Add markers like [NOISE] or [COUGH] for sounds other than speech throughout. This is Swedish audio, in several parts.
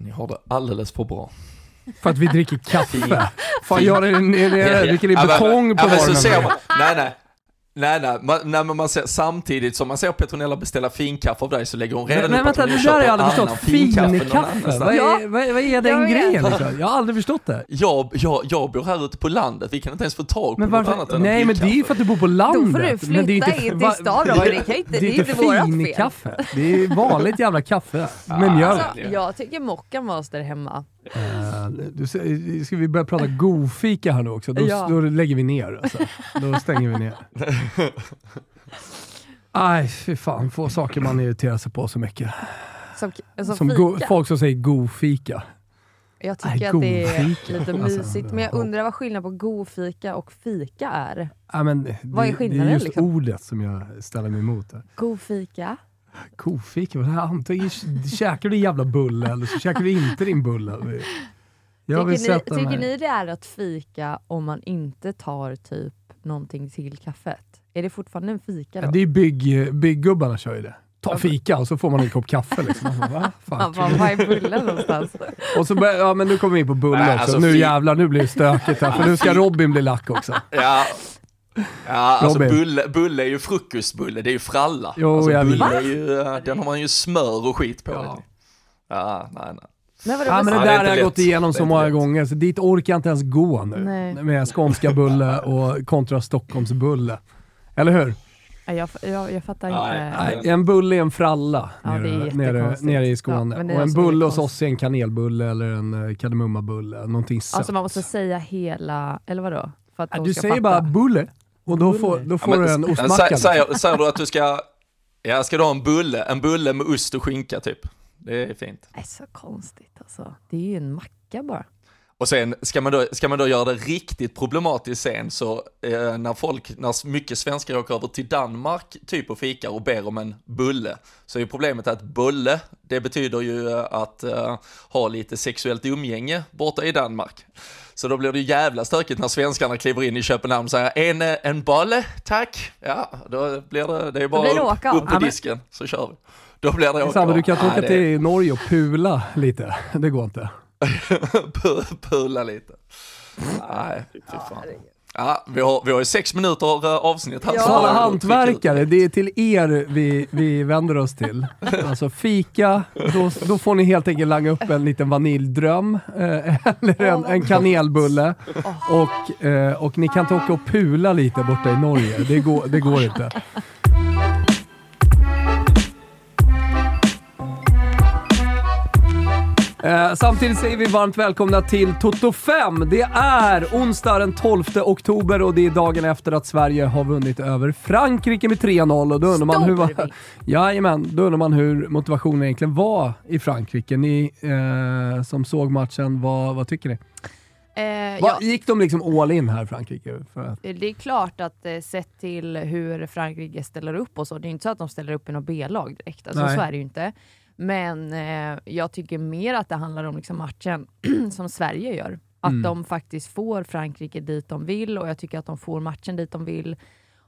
Ni har det alldeles för bra. För att vi dricker kaffe. [LAUGHS] Fan, nere, dricker men- betong på morgonen? Nej, nej. Nej, nej, man, nej men man ser, samtidigt som man ser Petronella beställa finkaffe av dig så lägger hon redan men upp att vänta, hon det köper där har jag aldrig annan finkaffe Finkaffe? Vad är, vad, vad är den Jag grejen liksom? Jag har aldrig förstått det. Jag, jag, jag bor här ute på landet, vi kan inte ens få tag på Men något annat varför? än Nej men det är ju för att du bor på landet. Då får du Men det är flytta in till stan det inte- det är det är inte inte vårat fel. Det är vanligt jävla kaffe med mjölk. Alltså, jag tycker Mocca Master hemma. Du, säger- ska vi börja prata godfika här nu också? Då, Ja. då lägger vi ner alltså. Då stänger vi ner. Aj, fy fan. Få saker man irriterar sig på så mycket. Som, som, Som fika. go, folk som säger godfika. Jag Nej, tycker att det är godfika. lite Alltså, mysigt, men jag ja. undrar vad skillnaden på godfika och fika är. Ja, men det, Vad är det är skillnaden, just liksom? ordet som jag ställer mig emot. Godfika? Kofika? vad är det? Antingen käkar du din jävla bulle eller så käkar du inte din bulle. Jag vill Tycker, ni, sätta tycker mig... ni det är att fika om man inte tar typ någonting till kaffet? Är det fortfarande en fika då? Ja, det är bygg, bygggubbarna kör ju det. Ta fika och så får man en kopp kaffe. Liksom. Alltså, va? Man Fan. bara, var är bullen någonstans? Och så börjar, ja men nu kommer vi in på bulle också. alltså, nu jävlar, nu blir det stökigt här. För nu ska Robin bli lack också. Ja, ja alltså bulle, bulle är ju frukostbulle, det är ju fralla. Jo, alltså, jag bulle är ju, eh, den har man ju smör och skit på. Ja. Ja, nej, nej. Nej, vadå, Ja, men det det är där har jag lätt. gått igenom Det så många lätt. gånger, så dit orkar jag inte ens gå nu. Nej. Med skånska bulle [LAUGHS] och kontra Stockholmsbulle. Eller hur? Jag, jag, jag fattar inte. Nej, en bulle är en fralla Ja, det nere, nere, nere i Ja, Skåne. det är och en alltså bulle hos oss är en kanelbulle eller en eh, kardemummabulle. Någonting sött. Alltså man måste säga hela, eller vadå? För att Ja, de du ska säger fatta. bara bulle och då får, då Ja, får men, du en ostmacka. sä- liksom. Säger, säger du att du [LAUGHS] ska, ja ska du ha en bulle, en bulle med ost och skinka typ? Det är fint. Det är så konstigt alltså. Det är ju en macka bara. Och sen ska man då, ska man då göra det riktigt problematiskt sen så eh, när folk, när mycket svenskar åker över till Danmark typ och fikar och ber om en bulle så är ju problemet att bulle, det betyder ju eh, att eh, ha lite sexuellt umgänge borta i Danmark. Så då blir det jävla stökigt när svenskarna kliver in i Köpenhamn och säger en, eh, en bolle, tack. Ja, då blir det, det är bara det upp, upp på disken så kör vi. Då blir det åka du kan inte åka det- till Norge och pula lite. Det går inte. [LAUGHS] Pu- Pula lite. Nej, fy fan. Ja, vi har, vi har ju sex minuter eh, avsnitt här. Ja. så alla hantverkare, det är till er vi, vi vänder oss till. [LAUGHS] Alltså fika, då, då får ni helt enkelt langa upp en liten vaniljdröm eh, [LAUGHS] eller en, en kanelbulle. Och, eh, och ni kan inte åka och pula lite borta i Norge, det går, det går inte. Eh, samtidigt säger vi varmt välkomna till Toto 5. Det är onsdag den 12 oktober och det är dagen efter att Sverige har vunnit över Frankrike med 3-0. Och då undrar man hur. [LAUGHS] Jajamän, då undrar man hur motivationen egentligen var i Frankrike. Ni eh, som såg matchen, vad, vad tycker ni? Eh, Va, ja, Gick de liksom all in här Frankrike? För att, det är klart att eh, sett till hur Frankrike ställer upp och så, det är inte så att de ställer upp i något B-lag direkt. Alltså, Nej. så är det ju inte. Men eh, jag tycker mer att det handlar om liksom matchen [CLEARS THROAT] som Sverige gör. Att Mm. de faktiskt får Frankrike dit de vill och jag tycker att de får matchen dit de vill.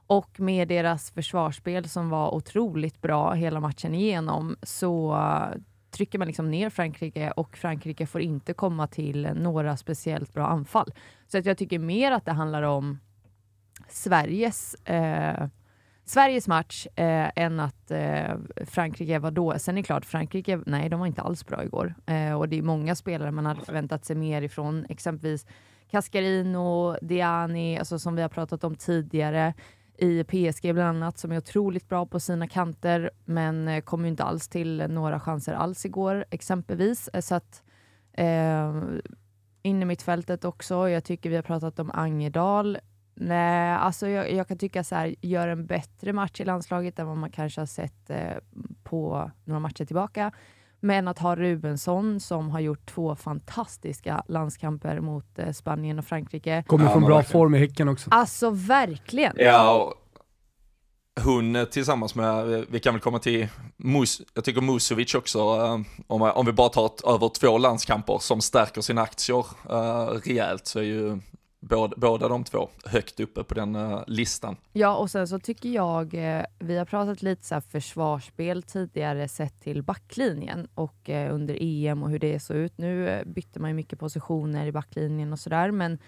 Och med deras försvarsspel som var otroligt bra hela matchen igenom så trycker man liksom ner Frankrike och Frankrike får inte komma till några speciellt bra anfall. Så att jag tycker mer att det handlar om Sveriges, eh, Sveriges match eh, än att eh, Frankrike var då. Sen är det klart, Frankrike, nej de var inte alls bra igår. Eh, och det är många spelare man hade förväntat sig mer ifrån, exempelvis Cascarino, Diani, alltså som vi har pratat om tidigare i PSG bland annat, som är otroligt bra på sina kanter, men eh, kom ju inte alls till några chanser alls igår exempelvis. Eh, Så att eh, inne mittfältet också. Jag tycker vi har pratat om Angedal. Nej, alltså jag, jag kan tycka så här, gör en bättre match i landslaget än vad man kanske har sett eh, på några matcher tillbaka. Men att ha Rubensson som har gjort två fantastiska landskamper mot eh, Spanien och Frankrike. kommer Ja, från bra verkligen. form i Häcken också. Alltså verkligen! Ja, och hon eh, tillsammans med, eh, vi kan väl komma till Mus, jag tycker Musovic också, eh, om, om vi bara tar ett, över två landskamper som stärker sina aktier uh, rejält så är ju båda, båda de två högt uppe på den uh, listan. Ja, och sen så tycker jag, eh, vi har pratat lite så försvarsspel tidigare sett till backlinjen och eh, under EM och hur det såg ut. Nu eh, bytte man ju mycket positioner i backlinjen och sådär, men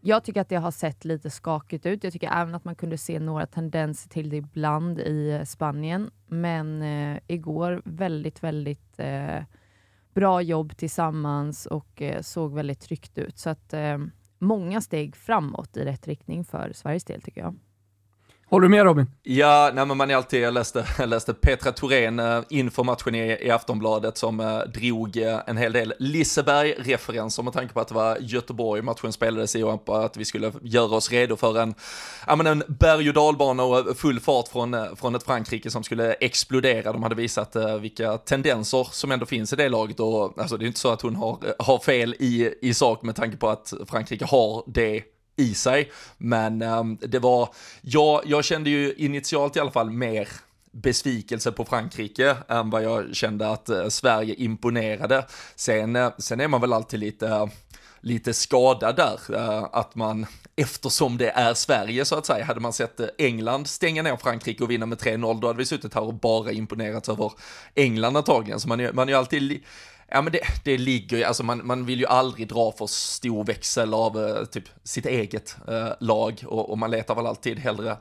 jag tycker att det har sett lite skakigt ut. Jag tycker även att man kunde se några tendenser till det ibland i eh, Spanien. Men eh, igår väldigt, väldigt bra jobb tillsammans och såg väldigt tryggt ut. Så att många steg framåt i rätt riktning för Sveriges del tycker jag. Håller du med Robin? Ja, nej men man är alltid, jag läste, [LAUGHS] jag läste Petra Thorén eh, inför matchen i, i Aftonbladet som eh, drog eh, en hel del Liseberg-referenser med tanke på att det var Göteborg matchen spelades i och att vi skulle göra oss redo för en, ja men en berg och dalbana och eh, full fart från, från ett Frankrike som skulle explodera. De hade visat vilka tendenser som ändå finns i det laget och alltså det är inte så att hon har, har fel i, i sak med tanke på att Frankrike har det i sig. Men um, det var, ja, jag kände ju initialt i alla fall mer besvikelse på Frankrike än vad jag kände att uh, Sverige imponerade. Sen, uh, sen är man väl alltid lite, eh, lite skadad där, att man eftersom det är Sverige så att säga, hade man sett England stänga ner Frankrike och vinna med 3-0, då hade vi suttit här och bara imponerats över England antagligen. Så man är, man är ju alltid Ja men det, det ligger ju, alltså man, man vill ju aldrig dra för stor växel av eh, typ sitt eget eh, lag och, och, man letar väl alltid hellre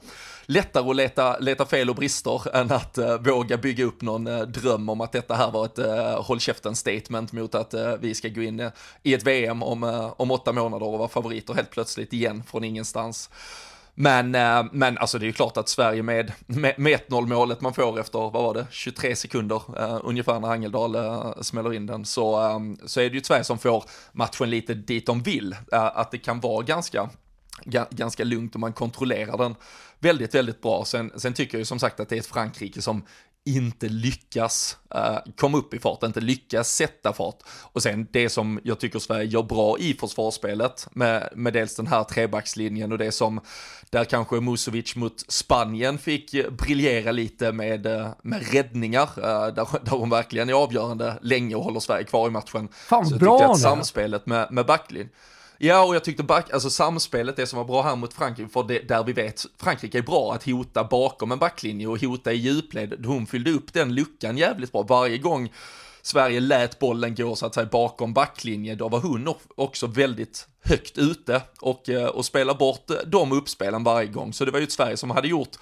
lättare att leta, leta fel och brister än att eh, våga bygga upp någon eh, dröm om att detta här var ett eh, håll käften statement mot att eh, vi ska gå in i ett VM om, om åtta månader och vara favoriter helt plötsligt igen från ingenstans. Men, eh, men alltså det är ju klart att Sverige med, med, med 1-0 målet man får efter, vad var det, 23 sekunder uh, ungefär när Angeldal uh, eh, smäller in den, så, um, så är det ju ett Sverige som får matchen lite dit de vill. Uh, att det kan vara ganska, ganska lugnt och man kontrollerar den väldigt, väldigt bra. Sen, sen tycker jag ju som sagt att det är ett Frankrike som inte lyckas uh, komma upp i fart, inte lyckas sätta fart. Och sen det som jag tycker Sverige gör bra i försvarsspelet med, med dels den här trebackslinjen och det som där kanske Musovic mot Spanien fick briljera lite med, uh, med räddningar, uh, där, där hon verkligen är avgörande länge och håller Sverige kvar i matchen. Fan Så bra jag att samspelet med, med backlinjen Ja, och jag tyckte back, alltså samspelet, det som var bra här mot Frankrike, för det, där vi vet Frankrike är bra att hota bakom en backlinje och hota i djupled. Hon fyllde upp den luckan jävligt bra. Varje gång Sverige lät bollen gå så att säga bakom backlinje, då var hon också väldigt högt ute och, eh, och spelade bort de uppspelen varje gång. Så det var ju ett Sverige som hade gjort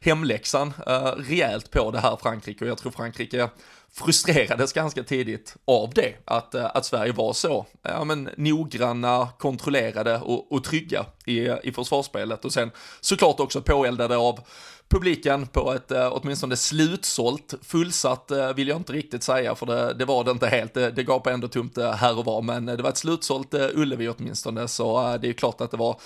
hemläxan uh, rejält på det här Frankrike. Och jag tror Frankrike frustrerades ganska tidigt av det, att, uh, att Sverige var så ja, men, noggranna, kontrollerade och, och trygga i, eh, i försvarsspelet. Och sen såklart också påeldade av publiken på ett uh, åtminstone slutsålt, fullsatt uh, vill jag inte riktigt säga för det, det var det inte helt, det, det gapade ändå tomt uh, här och var. Men det var ett slutsålt uh, Ullevi åtminstone. Så det är klart att det var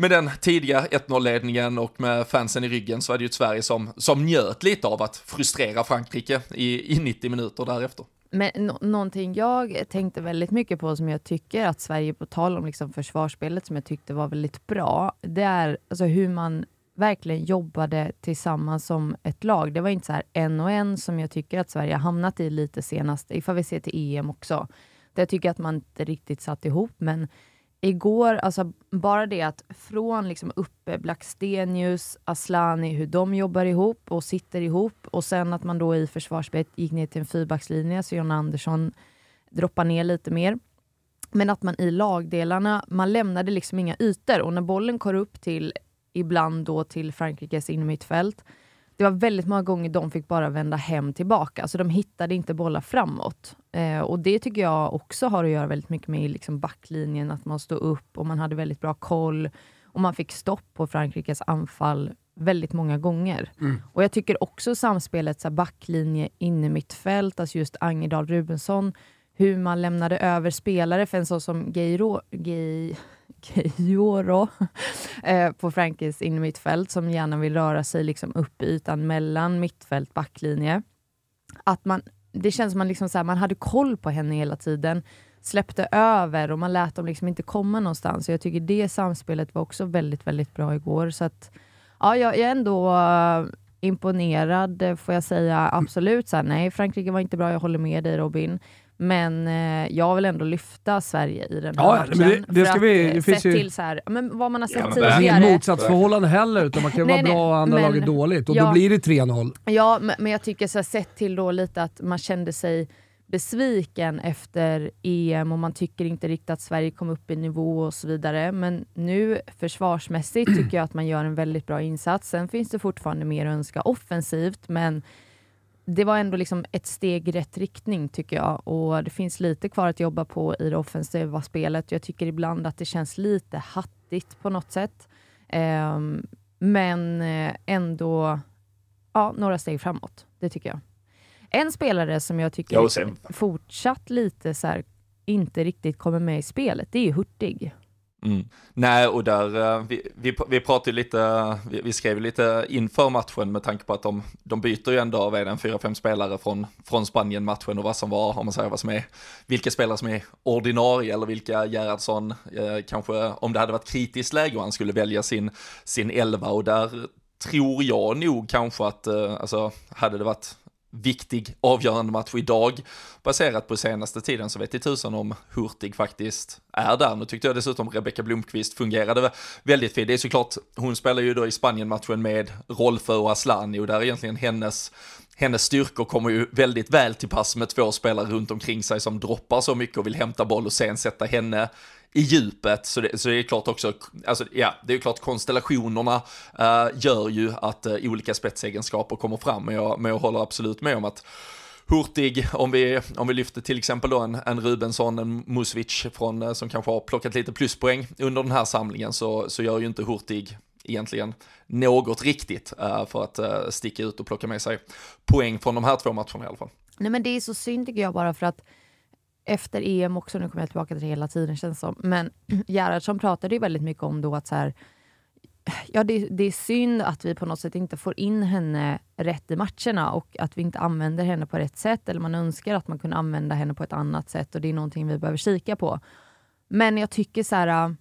med den tidiga 1-0-ledningen och med fansen i ryggen så är det ju ett Sverige som, som njöt lite av att frustrera Frankrike i, i 90 minuter därefter. Men no någonting jag tänkte väldigt mycket på som jag tycker att Sverige, på tal om liksom försvarsspelet, som jag tyckte var väldigt bra, det är alltså hur man verkligen jobbade tillsammans som ett lag. Det var inte så här en och en som jag tycker att Sverige har hamnat i lite senast, ifall vi ser till EM också. Där jag tycker att man inte riktigt satt ihop, men igår, alltså bara det att från liksom uppe Blackstenius, Aslani, hur de jobbar ihop och sitter ihop och sen att man då i försvarsspelet gick ner till en fyrbackslinje så John Andersson droppar ner lite mer. Men att man i lagdelarna, man lämnade liksom inga ytor och när bollen kom upp till, ibland då till Frankrikes innermittfält, det var väldigt många gånger de fick bara vända hem tillbaka, så de hittade inte bollar framåt. Eh, och det tycker jag också har att göra väldigt mycket med liksom backlinjen, att man stod upp och man hade väldigt bra koll och man fick stopp på Frankrikes anfall väldigt många gånger. Mm. Och jag tycker också samspelet så backlinje inne mittfält, alltså just Angedal Rubensson, hur man lämnade över spelare för en sån som Geiro, Gei, Keijoro eh, på in innermittfält som gärna vill röra sig liksom upp i ytan mellan mittfält och backlinje. Att man, det känns som man, liksom så här, man hade koll på henne hela tiden, släppte över och man lät dem liksom inte komma någonstans. jag tycker det samspelet var också väldigt, väldigt bra igår. Så att, ja, jag är ändå uh, imponerad, eh, får jag säga. Absolut. Så här, nej, Frankrike var inte bra, jag håller med dig Robin. Men eh, jag vill ändå lyfta Sverige i den här Ja, matchen. men det- det ska vi- det finns ju- till så här, men vad man har sett men Det är tidigare. inget motsatsförhållande heller, utan man kan Nej, vara nej, bra och andra men- laget dåligt. Och då ja. blir det 3-0. Ja, men, men jag tycker så här, sett till då lite att man kände sig besviken efter EM och man tycker inte riktigt att Sverige kom upp i nivå och så vidare. Men nu försvarsmässigt tycker jag att man gör en väldigt bra insats. Sen finns det fortfarande mer att önska offensivt, men det var ändå liksom ett steg i rätt riktning tycker jag. Och det finns lite kvar att jobba på i det offensiva spelet. Jag tycker ibland att det känns lite hattigt på något sätt. Ehm, men eh, ändå ja, några steg framåt. Det tycker jag. En spelare som jag tycker Ja, fortsatt lite så här, inte riktigt kommer med i spelet, det är Hurtig. Mm. Nej, och där, eh, vi, vi, vi pratade lite, vi, vi skrev lite inför matchen med tanke på att de, de byter ju ändå, av är en fyra, fem spelare från, från Spanien-matchen och vad som var, om man säger vad som är, vilka spelare som är ordinarie eller vilka Gerhardsson, eh, kanske om det hade varit kritiskt läge och han skulle välja sin, sin elva och där tror jag nog kanske att, eh, alltså hade det varit viktig avgörande match idag baserat på senaste tiden så vet i tusan om Hurtig faktiskt är där. Nu tyckte jag dessutom Rebecka Blomqvist fungerade väldigt fint. Det är såklart, hon spelar ju då i Spanien-matchen med Rolfö och Aslani och där är egentligen hennes hennes styrkor kommer ju väldigt väl till pass med två spelare runt omkring sig som droppar så mycket och vill hämta boll och sen sätta henne i djupet. Så det, så det är klart också, alltså ja, det är klart konstellationerna uh, gör ju att uh, olika spetsegenskaper kommer fram, men jag, men jag håller absolut med om att Hurtig, om vi, om vi lyfter till exempel då en, en Rubensson, en Musvic från, eh, som kanske har plockat lite pluspoäng under den här samlingen, så, så gör ju inte Hurtig egentligen något riktigt uh, för att uh, sticka ut och plocka med sig poäng från de här två matcherna i alla fall. Nej men det är så synd tycker jag bara för att efter EM också, nu kommer jag tillbaka till det hela tiden känns som, men [CLEARS THROAT] Gerhardsson pratade ju väldigt mycket om då att så här, [SIGHS] ja det, det är synd att vi på något sätt inte får in henne rätt i matcherna och att vi inte använder henne på rätt sätt eller man önskar att man kunde använda henne på ett annat sätt och det är någonting vi behöver kika på. Men jag tycker så här, äh,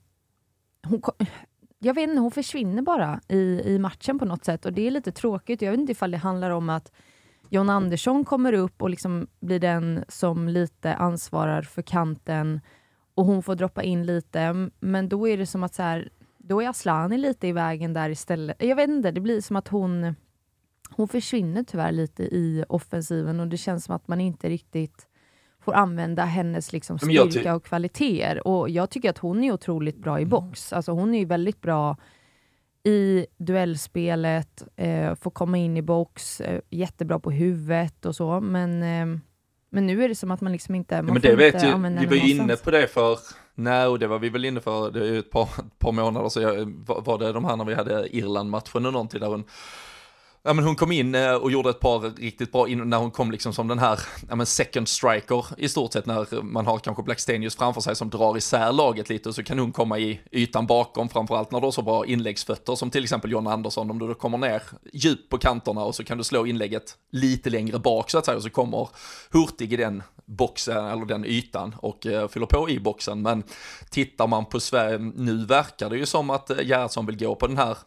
hon, [SIGHS] jag vet inte, hon försvinner bara i, i matchen på något sätt och det är lite tråkigt. Jag vet inte ifall det handlar om att John Andersson kommer upp och liksom blir den som lite ansvarar för kanten och hon får droppa in lite. Men då är det som att så här, då är Aslani lite i vägen där istället. Jag vet inte, det blir som att hon, hon försvinner tyvärr lite i offensiven och det känns som att man inte riktigt får använda hennes liksom styrka och kvaliteter. Och jag tycker att hon är otroligt bra i box. Alltså hon är ju väldigt bra i duellspelet, eh, får komma in i box, eh, jättebra på huvudet och så. Men, eh, men nu är det som att man liksom inte... Man Ja, men det vet ju, vi var ju inne på det för, nej, och det var vi väl inne för, det är ju ett par, ett par månader så jag, var var det de här när vi hade Irland-matchen och någonting där hon Ja men hon kom in eh, och gjorde ett par riktigt bra in, när hon kom liksom som den här, ja men second striker i stort sett när man har kanske Blackstenius framför sig som drar isär laget lite och så kan hon komma i ytan bakom framförallt när du har så bra inläggsfötter som till exempel John Andersson. Om du då kommer ner djupt på kanterna och så kan du slå inlägget lite längre bak så att säga och så kommer Hurtig i den boxen eller den ytan och eh, fyller på i boxen. Men tittar man på Sverige nu verkar det ju som att eh, Gerhardsson vill gå på den här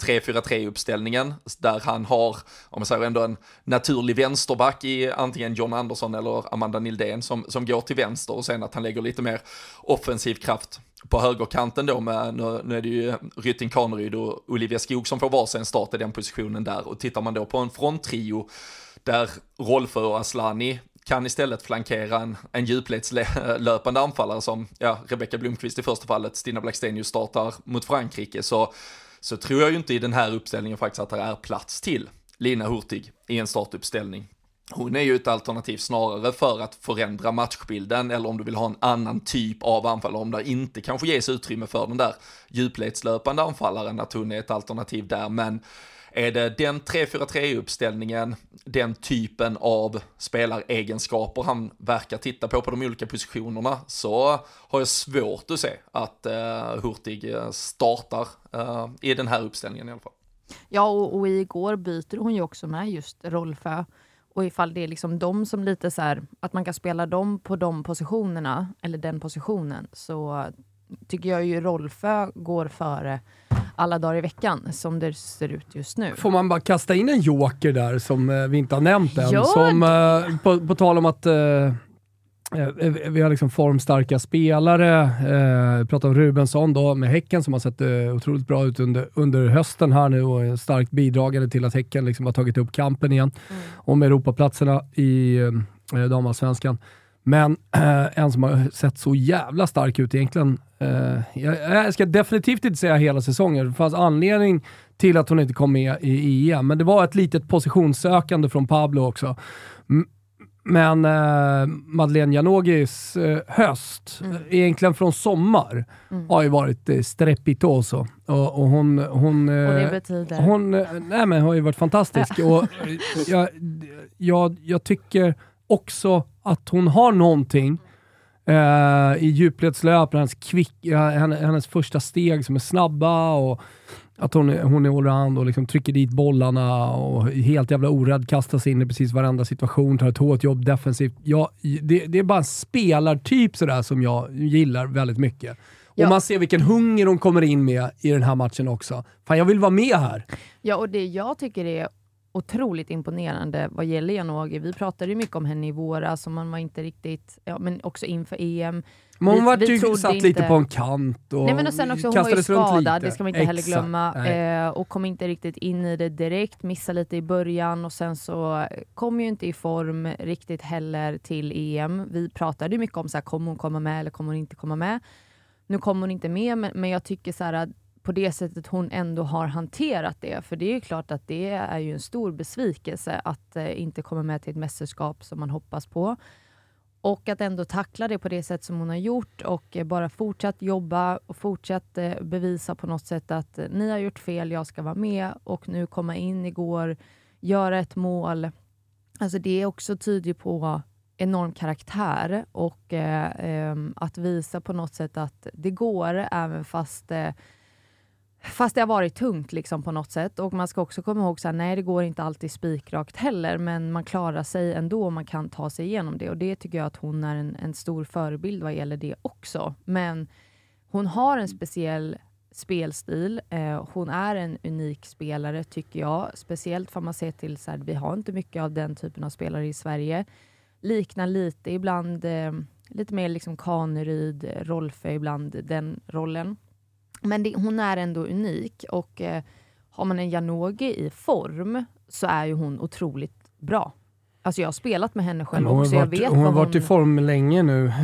3-4-3 uppställningen där han har, om man säger ändå en naturlig vänsterback i antingen John Andersson eller Amanda Nildén som, som går till vänster och sen att han lägger lite mer offensiv kraft på högerkanten då med, nu, nu är det ju Rytting Kaneryd och Olivia Skog som får varsin start i den positionen där. Och tittar man då på en fronttrio där Rolfö och Aslani kan istället flankera en, en djupledslöpande anfallare som ja, Rebecka Blomqvist i första fallet, Stina Blackstenius startar mot Frankrike, så, så tror jag ju inte i den här uppställningen faktiskt att det är plats till Lina Hurtig i en startuppställning. Hon är ju ett alternativ snarare för att förändra matchbilden eller om du vill ha en annan typ av anfallare, om det inte kanske ges utrymme för den där djupledslöpande anfallaren, att hon är ett alternativ där, men är det den 3-4-3-uppställningen, den typen av spelaregenskaper han verkar titta på på de olika positionerna, så har jag svårt att se att eh, Hurtig startar eh, i den här uppställningen i alla fall. Ja, och, och igår byter hon ju också med just Rolfö. Och ifall det är liksom de som lite så här, att man kan spela dem på de positionerna, eller den positionen, så tycker jag ju Rolfö går före alla dagar i veckan som det ser ut just nu. Får man bara kasta in en joker där som eh, vi inte har nämnt än? Som, eh, på, på tal om att eh, eh, vi har liksom formstarka spelare. Eh, pratar om Rubensson då med Häcken som har sett eh, otroligt bra ut under, under hösten här nu och är starkt bidragande till att Häcken liksom har tagit upp kampen igen mm. om Europaplatserna i eh, damallsvenskan. Men eh, en som har sett så jävla stark ut egentligen, eh, jag, jag, ska definitivt inte säga hela säsongen, det fanns anledning till att hon inte kom med i EM, men det var ett litet positionssökande från Pablo också. Men eh, Madeleine Janogis eh, höst, mm. egentligen från sommar, mm. har ju varit eh, strepitoso. Och, och hon, hon, eh, och det betyder? Hon eh, nej, men, har ju varit fantastisk. och jag, jag, jag tycker också att hon har någonting eh, i djupledslöp, hennes, kvick, hennes, hennes första steg som är snabba och att hon, hon är allround och liksom trycker dit bollarna och helt jävla orädd, kastar sig in i precis varenda situation, tar ett hårt jobb defensivt. Ja, det, det är bara en spelartyp sådär som jag gillar väldigt mycket. Och ja. man ser vilken hunger hon kommer in med i den här matchen också. Fan, jag vill vara med här. Ja, och det jag tycker är otroligt imponerande vad gäller Janogy. Vi pratade ju mycket om henne i våras och man var inte riktigt, ja, men också inför EM. Men hon var ju satt inte... lite på en kant och, Nej, men och sen också, Hon var ju skadad, det ska man inte Exakt. heller glömma. Eh, och kom inte riktigt in i det direkt, missade lite i början och sen så kom ju inte i form riktigt heller till EM. Vi pratade ju mycket om så här, kommer hon komma med eller kommer hon inte komma med? Nu kom hon inte med, men, men jag tycker så här, på det sättet hon ändå har hanterat det. För det är ju klart att det är ju en stor besvikelse att eh, inte komma med till ett mästerskap som man hoppas på. Och att ändå tackla det på det sätt som hon har gjort och eh, bara fortsatt jobba och fortsatt eh, bevisa på något sätt att eh, ni har gjort fel, jag ska vara med och nu komma in igår, göra ett mål. Alltså det är också tydligt på enorm karaktär och eh, ehm, att visa på något sätt att det går även fast eh, Fast det har varit tungt liksom på något sätt. Och man ska också komma ihåg att nej det går inte alltid spikrakt heller, men man klarar sig ändå och man kan ta sig igenom det. Och det tycker jag att hon är en, en stor förebild vad gäller det också. Men hon har en speciell spelstil. Eh, hon är en unik spelare tycker jag. Speciellt för man ser till så här, vi har inte mycket av den typen av spelare i Sverige. Liknar lite ibland, eh, lite mer liksom Kaneryd, Rolfö ibland, den rollen. Men det, hon är ändå unik och eh, har man en Janogy i form så är ju hon otroligt bra. Alltså jag har spelat med henne själv också. Varit, jag vet hon har varit hon... i form länge nu. Eh,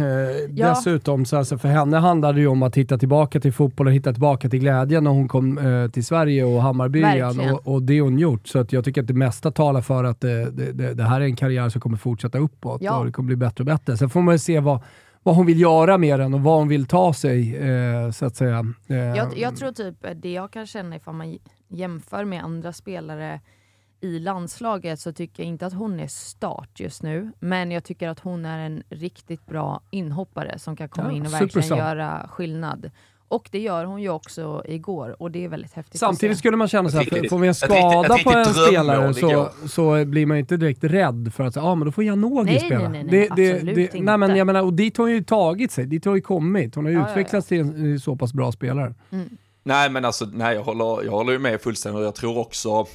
ja. Dessutom, så alltså för henne handlade det ju om att hitta tillbaka till fotboll och hitta tillbaka till glädjen när hon kom eh, till Sverige och Hammarby igen. Och, och, det hon gjort. Så att jag tycker att det mesta talar för att det, det, det här är en karriär som kommer fortsätta uppåt ja. och det kommer bli bättre och bättre. Sen får man ju se vad vad hon vill göra med den och vad hon vill ta sig, eh, så att säga. Eh. Jag, jag, tror typ, det jag kan känna ifall man jämför med andra spelare i landslaget så tycker jag inte att hon är start just nu. Men jag tycker att hon är en riktigt bra inhoppare som kan komma ja, in och verkligen göra skillnad. Och det gör hon ju också igår och det är väldigt häftigt Samtidigt skulle man känna sig får vi en skada på en spelare så, så blir man inte direkt rädd för att säga, ah, men då får Janogy spela. Nej, nej, nej, det, absolut det, inte. Nej, men jag menar, och dit har hon ju tagit sig, dit har hon ju kommit. Hon har ja, utvecklats ja, ja. till en så pass bra spelare. Mm. Nej men alltså, nej jag håller, jag håller ju med fullständigt och jag tror också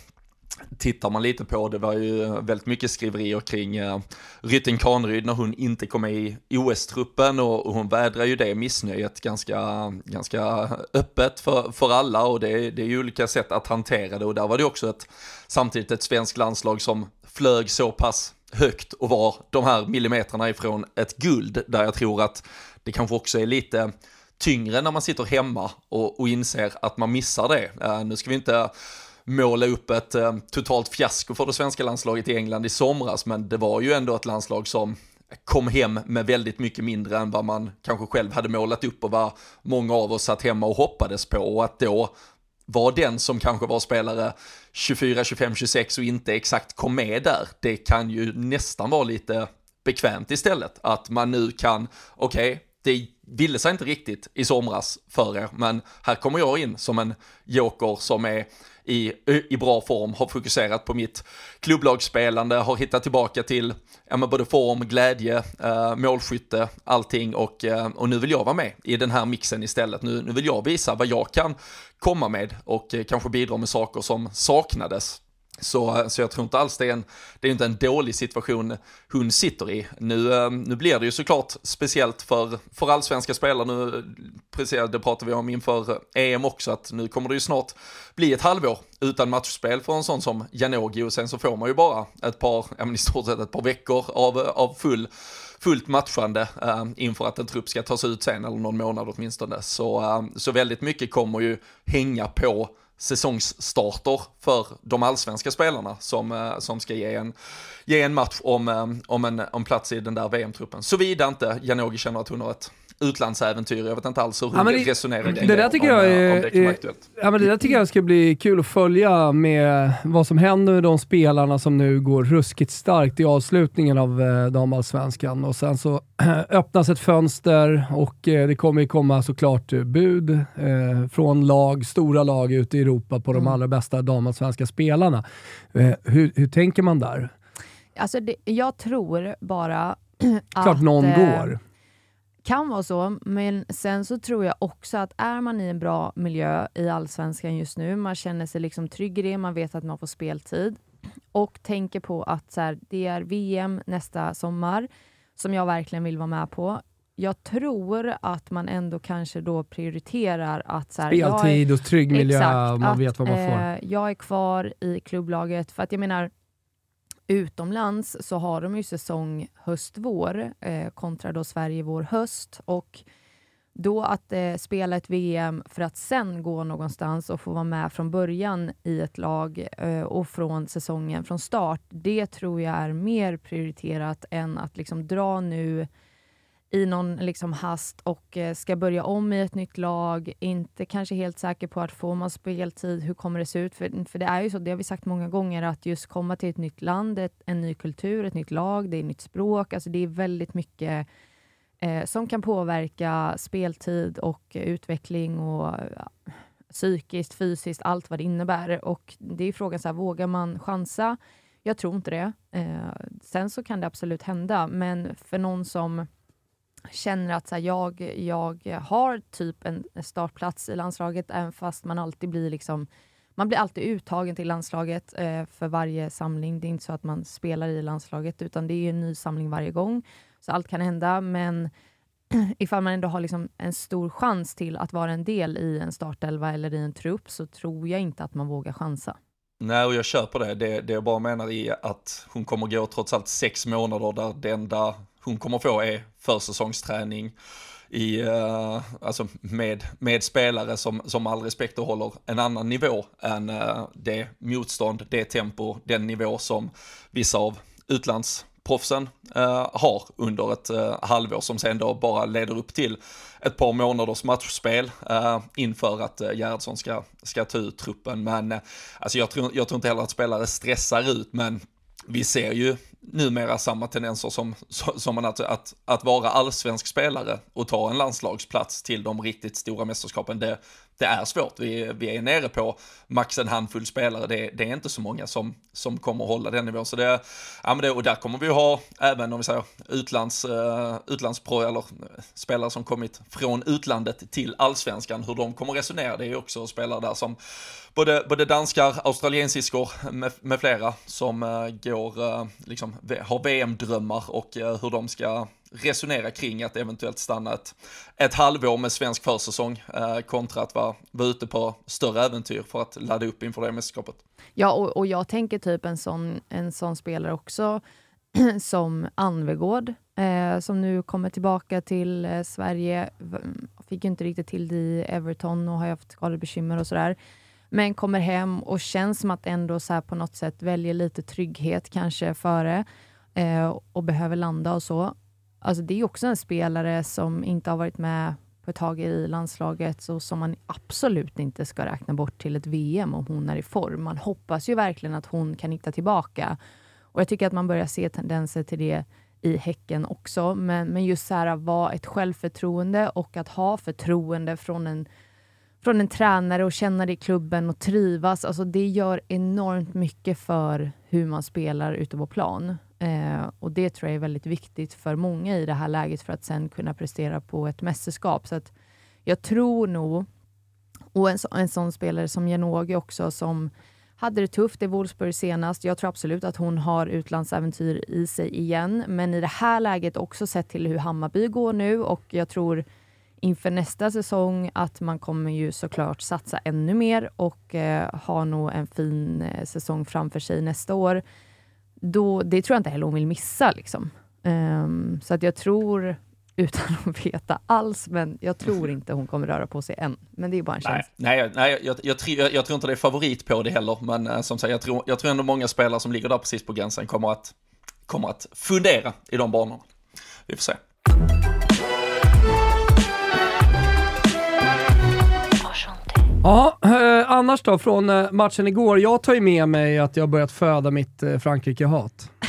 tittar man lite på, det var ju väldigt mycket skriverier kring eh, Rytting Kaneryd när hon inte kom med i OS-truppen och, och hon vädrar ju det missnöjet ganska, ganska öppet för, för alla och det, det är ju olika sätt att hantera det och där var det också ett, samtidigt ett svenskt landslag som flög så pass högt och var de här millimeterna ifrån ett guld där jag tror att det kanske också är lite tyngre när man sitter hemma och, och inser att man missar det. Uh, nu ska vi inte måla upp ett eh, totalt fiasko för det svenska landslaget i England i somras, men det var ju ändå ett landslag som kom hem med väldigt mycket mindre än vad man kanske själv hade målat upp och vad många av oss satt hemma och hoppades på och att då var den som kanske var spelare 24, 25, 26 och inte exakt kom med där, det kan ju nästan vara lite bekvämt istället. Att man nu kan, okej, okay, det ville sig inte riktigt i somras för er, men här kommer jag in som en joker som är i, i bra form, har fokuserat på mitt klubblagsspelande, har hittat tillbaka till ja, men både form, glädje, eh, målskytte, allting och, eh, och nu vill jag vara med i den här mixen istället. Nu, nu vill jag visa vad jag kan komma med och eh, kanske bidra med saker som saknades så, så jag tror inte alls det är, en, det är inte en dålig situation hon sitter i. Nu, ehm, nu blir det ju såklart speciellt för, för allsvenska spelare. Nu, precis, det pratar vi om inför EM också, att nu kommer det ju snart bli ett halvår utan matchspel för en sån som Janogy och sen så får man ju bara ett par, ja men i stort sett ett par veckor av, av full fullt matchande äh, inför att en trupp ska tas ut sen, eller någon månad åtminstone. Så, äh, så väldigt mycket kommer ju hänga på säsongsstarter för de allsvenska spelarna som, eh, som ska ge en, ge en match om, eh, om en om plats i den där VM-truppen. Såvida inte Janogy känner att hon har ett utlandsäventyr. Jag vet inte alls hur hon ja, det, resonerar det, det där tycker om, jag är, om det är, ja, men Det där tycker jag ska bli kul att följa med vad som händer med de spelarna som nu går ruskigt starkt i avslutningen av eh, damallsvenskan. Och sen så [CLEARS THROAT] öppnas ett fönster och eh, det kommer ju komma såklart bud eh, från lag, stora lag ute i Europa på mm. de allra bästa damallsvenska spelarna. Eh, hur, hur tänker man där? Alltså det, jag tror bara [CLEARS THROAT] att... Klart någon eh, går kan vara så, men sen så tror jag också att är man i en bra miljö i Allsvenskan just nu, man känner sig liksom trygg i det, man vet att man får speltid och tänker på att så här, det är VM nästa sommar som jag verkligen vill vara med på. Jag tror att man ändå kanske då prioriterar att... Så här, Speltid och trygg miljö, exakt, man vet vad man får. Eh, jag är kvar i klubblaget, för att jag menar, Utomlands så har de ju säsong höst-vår eh, kontra då Sverige vår-höst. Och då att eh, spela ett VM för att sen gå någonstans och få vara med från början i ett lag eh, och från säsongen från start, det tror jag är mer prioriterat än att liksom dra nu i någon liksom hast och eh, ska börja om i ett nytt lag, inte kanske helt säker på att får man speltid, hur kommer det se ut? För, för det är ju så, det har vi sagt många gånger, att just komma till ett nytt land, ett, en ny kultur, ett nytt lag, det är ett nytt språk, alltså det är väldigt mycket eh, som kan påverka speltid och utveckling och ja, psykiskt, fysiskt, allt vad det innebär. Och det är frågan, så här, vågar man chansa? Jag tror inte det. Eh, sen så kan det absolut hända, men för någon som känner att så här, jag, jag har typ en startplats i landslaget, även fast man alltid blir liksom man blir alltid uttagen till landslaget eh, för varje samling. Det är inte så att man spelar i landslaget, utan det är en ny samling varje gång. Så allt kan hända, men [CLEARS THROAT] ifall man ändå har liksom en stor chans till att vara en del i en startelva eller i en trupp, så tror jag inte att man vågar chansa. Nej, och jag köper det. Det, det jag bara menar är att hon kommer gå trots allt sex månader där det enda hon kommer få är försäsongsträning i, uh, alltså med, med spelare som, som all respekt och håller en annan nivå än uh, det motstånd, det tempo, den nivå som vissa av utlandsproffsen uh, har under ett halvår som sen då bara leder upp till ett par månaders matchspel inför att eh, Gerhardsson ska, ska ta ut truppen. Men alltså jag, tror, jag tror inte heller att spelare stressar ut, men vi ser ju numera samma tendenser som, som man att, att, att vara allsvensk spelare och ta en landslagsplats till de riktigt stora mästerskapen. Det, det är svårt. Vi, vi är nere på max en handfull spelare. Det, det är inte så många som, som kommer hålla den nivån. Så det, ja, men det, och där kommer vi ha, även om vi säger utlands, eh, uh, utlandspro eller eh, spelare som kommit från utlandet till allsvenskan, hur de kommer resonera. Det är också spelare där som både, både danskar, australiensiskor med, med flera som uh, går, uh, liksom, har VM-drömmar och uh, hur de ska resonera kring att eventuellt stanna ett, ett halvår med svensk försäsong eh, kontra att vara, vara ute på större äventyr för att ladda upp inför det mästerskapet. Ja, och, och jag tänker typ en sån, en sån spelare också [CLEARS THROAT] som Anvegård, eh, som nu kommer tillbaka till eh, Sverige. Fick ju inte riktigt till det i Everton och har ju haft skadebekymmer och sådär. Men kommer hem och känns som att ändå så på något sätt väljer lite trygghet kanske före eh, och behöver landa och så. Alltså det är också en spelare som inte har varit med på ett tag i landslaget, så som man absolut inte ska räkna bort till ett VM om hon är i form. Man hoppas ju verkligen att hon kan hitta tillbaka. Och Jag tycker att man börjar se tendenser till det i Häcken också. Men, men just så här, att vara ett självförtroende och att ha förtroende från en, från en tränare och känna det i klubben och trivas. Alltså det gör enormt mycket för hur man spelar ute på plan. Eh, och Det tror jag är väldigt viktigt för många i det här läget för att sen kunna prestera på ett mästerskap. Så att jag tror nog, och en, så, en sån spelare som Janogy också, som hade det tufft i Wolfsburg senast. Jag tror absolut att hon har utlandsäventyr i sig igen. Men i det här läget också sett till hur Hammarby går nu och jag tror inför nästa säsong att man kommer ju såklart satsa ännu mer och eh, ha nog en fin eh, säsong framför sig nästa år. Då, det tror jag inte heller hon vill missa. Liksom. Um, så att jag tror, [LAUGHS] utan att veta alls, men jag tror inte hon kommer röra på sig än. Men det är bara en känsla. Nej, nej, nej jag, jag, jag, jag, tror inte det är favorit på det heller, men uh, som sagt, jag tror, jag tror ändå många spelare som ligger där precis på gränsen kommer att, kommer att fundera i de banorna. Vi får se. Ja, eh, annars då från eh, matchen igår. Jag tar ju med mig att jag börjat föda mitt eh, Frankrike-hat. [LAUGHS]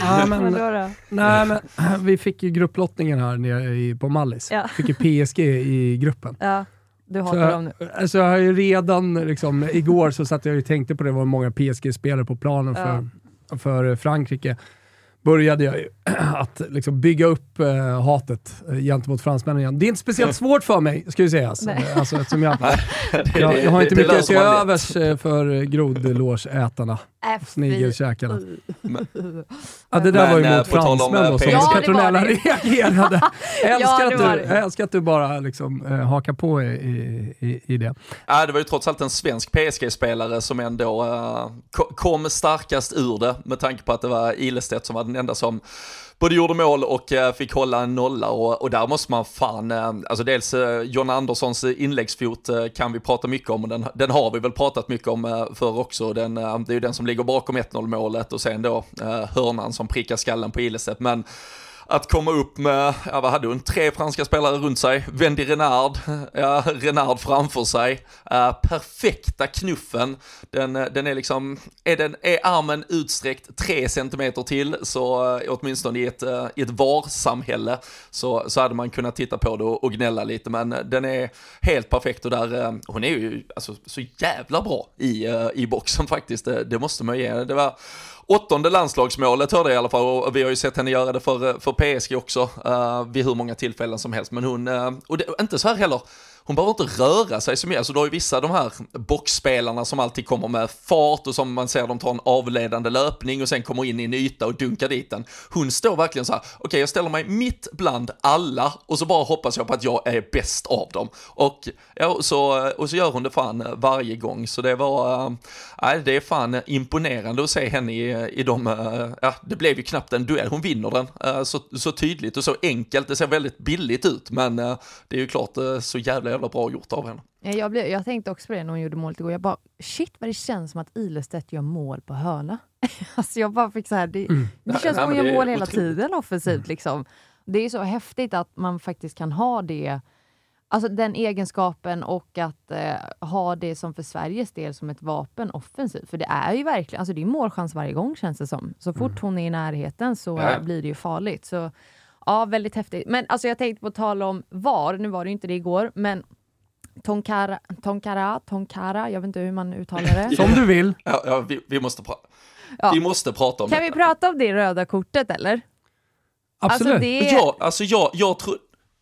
Ja, men, då nej, men [CLEARS THROAT] vi fick ju grupplottningen här nere i, på Mallis. Ja. Fick ju PSG i gruppen. Ja, du hatar dem nu. Alltså jag har ju redan, liksom, igår så satt jag och tänkte på det, var många PSG-spelare på planen för, för Frankrike började jag [CLEARS THROAT] att liksom bygga upp eh, hatet eh, gentemot fransmännen igen. Det är inte speciellt [LAUGHS] svårt för mig, ska ju sägas. [LAUGHS] Alltså, eftersom jag, jag, jag har inte mycket till övers eh, för grodlårsätarna. Snigelkäkarna. Ja, det där men, var ju mot eh, fransmän då, som ja, Petronella reagerade. [LAUGHS] älskar, ja, att du, älskar att du bara liksom, eh, hakar på i, i, i det. Ja, det var ju trots allt en svensk PSG-spelare som ändå uh, kom starkast ur det, med tanke på att det var Ilestedt som var den enda som både gjorde mål och eh, fick hålla en nolla och, och där måste man fan, eh, alltså dels eh, John Anderssons inläggsfot kan vi prata mycket om och den, den har vi väl pratat mycket om förr också. Den, det är ju den som ligger bakom 1-0 målet och sen då hörnan som prickar skallen på Ilestedt. Men att komma upp med, ja vad hade hon, tre franska spelare runt sig, Wendy Renard, ja, Renard framför sig, uh, perfekta knuffen, den, den är liksom, är, den, är armen utsträckt tre centimeter till, så uh, åtminstone i ett, uh, i ett VAR-samhälle så, så hade man kunnat titta på det och, och gnälla lite, men eh, den är helt perfekt och där, uh, hon är ju alltså, så jävla bra i, i boxen faktiskt, det, det måste man ge. Det var åttonde landslagsmålet hörde jag i alla fall och vi har ju sett henne göra det för, för PSG också uh, vid hur många tillfällen som helst. Men hon, uh, och det, inte så här heller, hon behöver inte röra sig så mycket. Alltså, du har ju vissa de här boxspelarna som alltid kommer med fart och som man ser de tar en avledande löpning och sen kommer in i en yta och dunkar dit den. Hon står verkligen så här, okej okay, jag ställer mig mitt bland alla och så bara hoppas jag på att jag är bäst av dem. Och, ja, så, och så gör hon det fan varje gång, så det var, äh, det är fan imponerande att se henne i, i de, äh, ja det blev ju knappt en duell, hon vinner den äh, så, så tydligt och så enkelt, det ser väldigt billigt ut men äh, det är ju klart så jävla jävla bra gjort av henne. Jag, blev, jag tänkte också på det när hon gjorde målet igår. Jag bara, shit vad det känns som att Ilestedt gör mål på hörna. [LAUGHS] alltså jag bara fick så här, det, mm. det känns som att hon gör mål hela tiden offensivt. Mm. Liksom. Det är så häftigt att man faktiskt kan ha det, alltså den egenskapen och att eh, ha det som för Sveriges del som ett vapen offensivt. För det är ju verkligen, alltså det är målchans varje gång känns det som. Så fort mm. hon är i närheten så ja. blir det ju farligt. Så Ja, väldigt häftigt. Men alltså jag tänkte på tal om VAR, nu var det ju inte det igår, men Tonkara, Tonkara, Tonkara, jag vet inte hur man uttalar det. [LAUGHS] Som du vill. Ja, ja vi, vi, måste prata. Ja. Vi måste prata om Kan detta. vi prata om det röda kortet eller? Absolut. Alltså, det... Ja, alltså jag, jag, tro,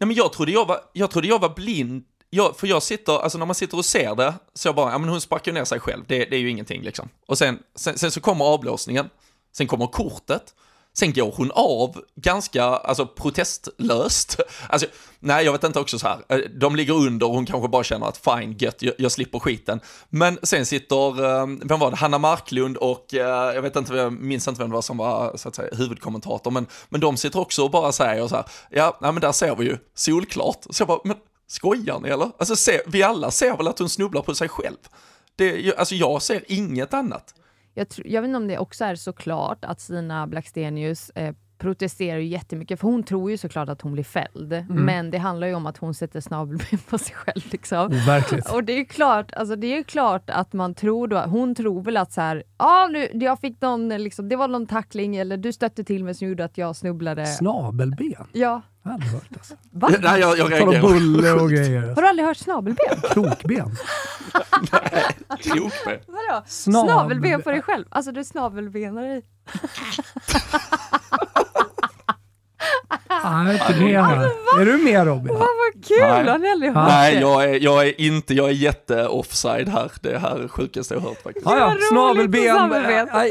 nej, men jag, trodde jag, var, jag trodde jag var blind jag, för jag sitter, alltså när man sitter och ser det, så jag bara, ja men hon sparkar ner sig själv, det, det är ju ingenting liksom. Och sen, sen, sen, så kommer avblåsningen, sen kommer kortet, Sen går hon av ganska alltså, protestlöst. [LAUGHS] Alltså, nej, jag vet inte också så här. Eh, de ligger under och hon kanske bara känner att fine, gött, jag, jag slipper skiten. Men sen sitter, ehm, vem var det, Hanna Marklund och eh, jag vet inte, jag minns inte vem det var som var så att säga, huvudkommentator, men, men de sitter också och bara säger så här, ja, nej, men där ser vi ju, solklart. Så jag bara, men skojar ni eller? Alltså, se, vi alla ser väl att hon snubblar på sig själv. Det, alltså jag ser inget annat jag, jag vet inte om det också är såklart att Stina Blackstenius eh, protesterar ju jättemycket, för hon tror ju såklart att hon blir fälld. Mm. Men det handlar ju om att hon sätter snabelben [LAUGHS] på sig själv. Liksom. Och det är klart, alltså, det är klart att man tror då, hon tror väl att så här, ah, nu, jag fick någon, liksom, det var någon tackling eller du stötte till mig som gjorde att jag snubblade. Snabelben? Ja. Jag har aldrig hört alltså. Va? Nej, jag, jag reagerar. bulle och [LAUGHS] grejer. Har du aldrig hört snabelben? Krokben? [LAUGHS] Nej, krokben. Vadå? Snabel... Snabelben på dig själv? Alltså du snabelbenar dig. Nej, inte med här. Är du med Robin? Vad, vad kul! Nej. Har ni aldrig hört Nej, jag är, jag är inte, jag är jätte-offside här. Det är här sjukaste jag har hört faktiskt. Ja, ja, snabelben.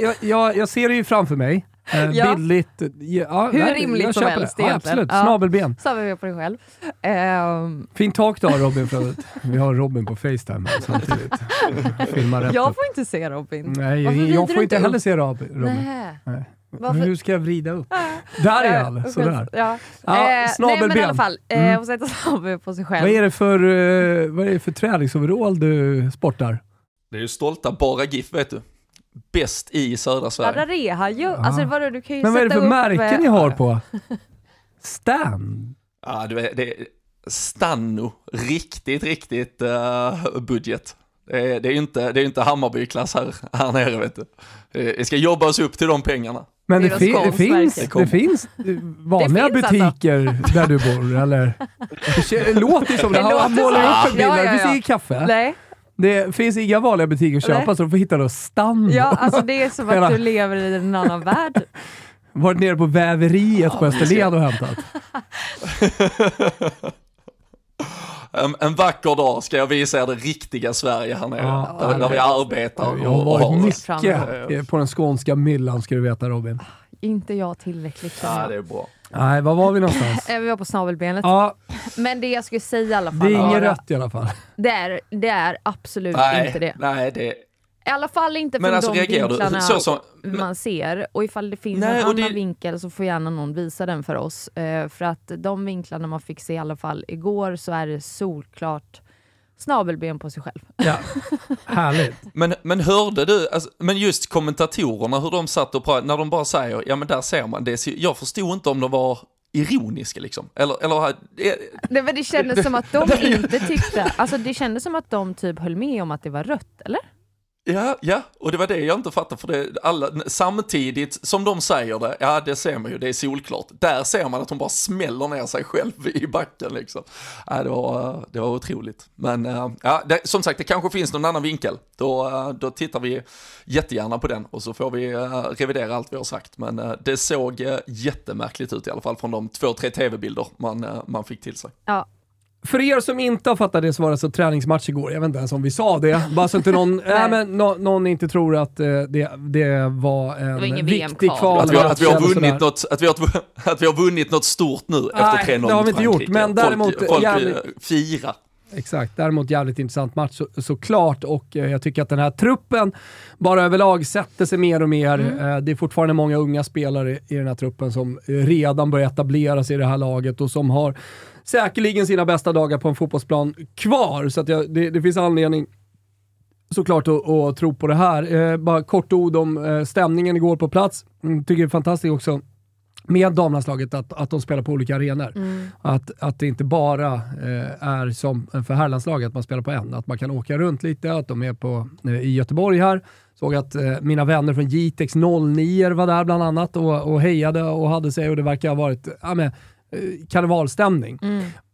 jag, jag, jag ser det ju framför mig. Eh, Ja. Bildligt. Ja, Hur nej, rimligt som helst det. Ja, egentligen. absolut. Ja. Snabelben. Vi på dig själv. Ehm, Fint tak du har Robin för övrigt. Vi har Robin på Facetime här samtidigt. [LAUGHS] Filmar rätt jag upp. får inte se Robin. Nej, Varför jag får inte upp? heller se Robin. Nej. Nej. Varför- Hur ska jag vrida upp? Där är han, sådär. Ja. Ja, eh, nej men i snabelben. alla fall, eh, Mm. sätta snabel på sig själv. Vad är det för, eh, vad är det för träningsoverall du sportar? Det är ju stolta Bara GIF, vet du. Bäst i södra Ja, Sverige. där är han ju. Alltså, vadå, du kan ju Men vad är det för märken eh, ni har på? Stan? Ja, du vet, det är Stanno. Riktigt, riktigt eh, budget. Det är, det är ju inte, det är ju inte Hammarby-klass här, här nere, vet du. Vi ska jobba oss upp till de pengarna. Men det, det Skånes finns, det, kommer. finns eh, vanliga Det finns alltså. butiker där du bor, eller? [LAUGHS] Det låter som det. Det Han målar upp en bild. Ja, där. ja, Det finns ja. inget kaffe. Nej, Det finns inga vanliga butiker att köpa, Nej. så du får hitta då Stanno. ja, alltså det är som att du lever i en annan värld. [LAUGHS] Varit nere på väveriet på Österlen och hämtat. [LAUGHS] En, en vacker dag ska jag visa er det riktiga Sverige här nere. Ja, där, där vi arbetar. Jag har varit och- mycket på den skånska myllan ska du veta Robin. Inte jag tillräckligt. känner Ja, jag. det är bra. Nej, var var vi någonstans? Eh, [LAUGHS] Vi var på snabelbenet. Ja, Men det jag skulle säga i alla fall det är inget rött i alla fall. Det är, det är absolut Nej, inte det. nej, det I alla fall inte Men från alltså, de reagerar du? vinklarna Så som- man ser. Och ifall det finns Nej, en och annan det- vinkel så får gärna någon visa den för oss. Eh, för att de vinklarna man fick se i alla fall igår så är det solklart snabelben på sig själv. Ja. Härligt. [LAUGHS] Men, men hörde du, alltså, men just kommentatorerna, hur de satt och pratade, när de bara säger, ja men där ser man, det jag förstod inte om de var ironiska liksom. Eller, eller, Nej, men det kändes som att de inte tyckte... Alltså det kändes som att de typ höll med om att det var rött, eller? Ja, ja, och det var det jag inte fattade, för det, alla, samtidigt som de säger det, ja det ser man ju, det är solklart. Där ser man att hon bara smäller ner sig själv i backen liksom. Ja, det, var, det var otroligt. Men eh, ja, det, som sagt, det kanske finns någon annan vinkel. Då, eh, då tittar vi jättegärna på den och så får vi eh, revidera allt vi har sagt. Men det såg jättemärkligt ut i alla fall från de två, tre tv-bilder man, man fick till sig. Ja. För er som inte har fattat det så var det alltså träningsmatch igår. Jag vet inte ens om vi sa det. Bara så inte någon, [LAUGHS] nej, men nå- någon inte tror att eh, det, det var en var ingen viktig VM-kval. Att vi, har, att, vi har vunnit något, att, vi har, att vi har vunnit något stort nu efter 3-0 det har vi mot inte gjort, Frankrike. men däremot folk, folk eh, fira. Exakt, däremot jävligt intressant match så, såklart och eh, jag tycker att den här truppen bara överlag sätter sig mer och mer. Eh, det är fortfarande många unga spelare i den här truppen som redan börjar etablera sig i det här laget och som har säkerligen sina bästa dagar på en fotbollsplan kvar. Så att jag, det, det finns anledning såklart att, att tro på det här. Eh, bara kort ord om eh, stämningen igår på plats. Mm, tycker det är fantastiskt också med damlandslaget att, att de spelar på olika arenor. Att, att det inte bara eh, är som för herrlandslaget, att man spelar på en. Att man kan åka runt lite, att de är på, eh, i Göteborg här. Såg att eh, mina vänner från Jitex 09 var där bland annat och, och hejade och hade sig och det verkar ha varit ja, men, eh, karnevalstämning.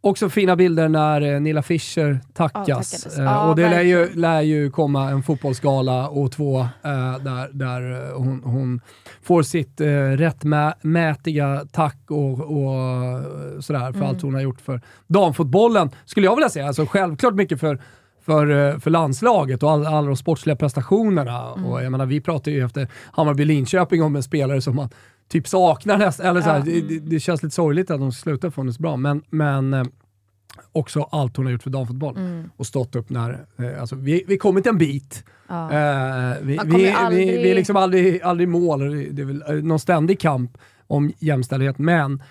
Också fina bilder när eh, Nilla Fischer tackas. Eh, Ja, och det lär ju, lär ju komma en fotbollsgala och två eh, där, där hon, hon får sitt eh, rättmätiga tack och, och sådär för allt hon har gjort för damfotbollen, skulle jag vilja säga. Alltså självklart mycket för för, för landslaget och all, alla de sportsliga prestationerna. Och jag menar, vi pratade ju efter Hammarby-Linköping om en spelare som man typ saknar nästan. Eller så här, det, det, det känns lite sorgligt att de slutar få det så bra, men, men eh, också allt hon har gjort för damfotboll. Och stått upp när, eh, alltså vi, vi kommit en bit. Ja. Eh, vi, vi, aldrig- vi, vi är liksom aldrig, aldrig mål, det är väl någon ständig kamp om jämställdhet, men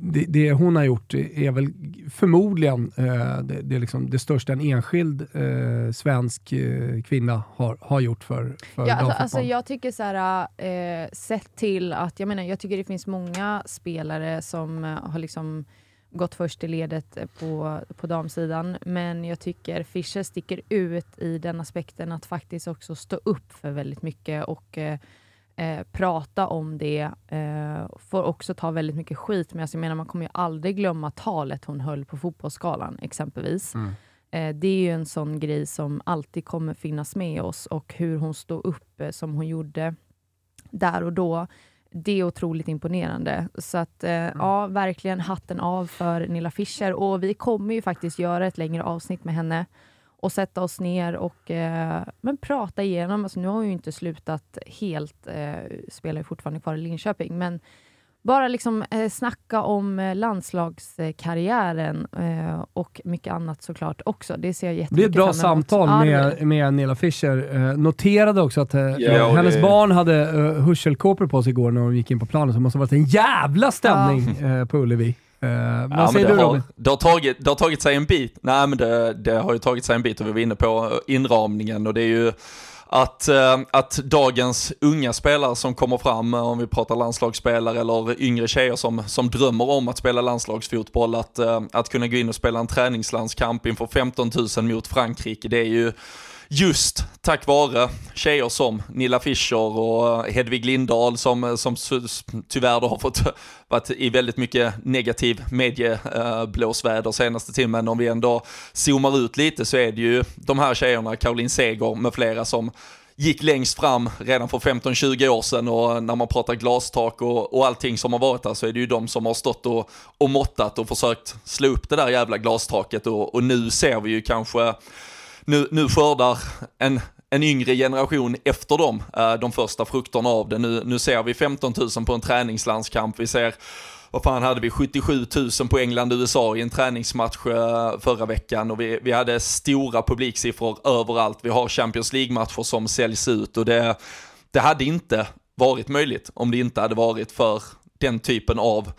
det, det hon har gjort är väl förmodligen eh, det, det, liksom det största en enskild eh, svensk eh, kvinna har, har gjort för, för Ja, alltså, alltså jag tycker så här, eh, sett till att, jag menar, jag tycker det finns många spelare som eh, har liksom gått först i ledet eh, på, på damsidan, men jag tycker Fischer sticker ut i den aspekten att faktiskt också stå upp för väldigt mycket och eh, eh, prata om det. Eh, får också ta väldigt mycket skit, men alltså, jag menar, man kommer ju aldrig glömma talet hon höll på fotbollsskalan exempelvis. Eh, det är ju en sån grej som alltid kommer finnas med oss och hur hon stod upp eh, som hon gjorde där och då. det är otroligt imponerande. Så att eh, mm. ja, verkligen hatten av för Nilla Fischer. Och vi kommer ju faktiskt göra ett längre avsnitt med henne och sätta oss ner och eh, men prata igenom. Alltså, nu har hon ju inte slutat helt, eh, spelar ju fortfarande kvar i Linköping, men bara liksom eh, snacka om eh, landslagskarriären eh, och mycket annat såklart också. Det ser jag jättemycket Det är ett bra samtal med, med Nilla Fischer. Eh, noterade också att eh, ja, hennes det... barn hade eh, hörselkåpor på sig igår när de gick in på planen, så det måste ha varit en jävla stämning ja. Eh, på Ullevi. Uh, vad ja, säger du Robin? Det har, tagit, det har tagit sig en bit. Nej men det, det har ju tagit sig en bit och vi var inne på inramningen och det är ju att, eh, att dagens unga spelare som kommer fram, eh, om vi pratar landslagsspelare eller yngre tjejer som, som drömmer om att spela landslagsfotboll, att, eh, att kunna gå in och spela en träningslandskamp inför 15 000 mot Frankrike, det är ju just tack vare tjejer som Nilla Fischer och eh, Hedvig Lindahl som, eh, som tyvärr då har fått eh, varit i väldigt mycket negativ medieblåsväder senaste timmen. Om vi ändå zoomar ut lite så är det ju de här tjejerna, Caroline Seger med flera som gick längst fram redan för 15-20 år sedan och när man pratar glastak och, och allting som har varit där så är det ju de som har stått och, och måttat och försökt slå upp det där jävla glastaket och, och nu ser vi ju kanske nu, nu skördar en, en yngre generation efter dem eh, de första frukterna av det. Nu, nu ser vi 15 000 på en träningslandskamp, vi ser vad fan hade vi, 77 000 på England-USA i en träningsmatch eh, förra veckan och vi, vi hade stora publiksiffror överallt. Vi har Champions League-matcher som säljs ut och det, det hade inte varit möjligt om det inte hade varit för den typen av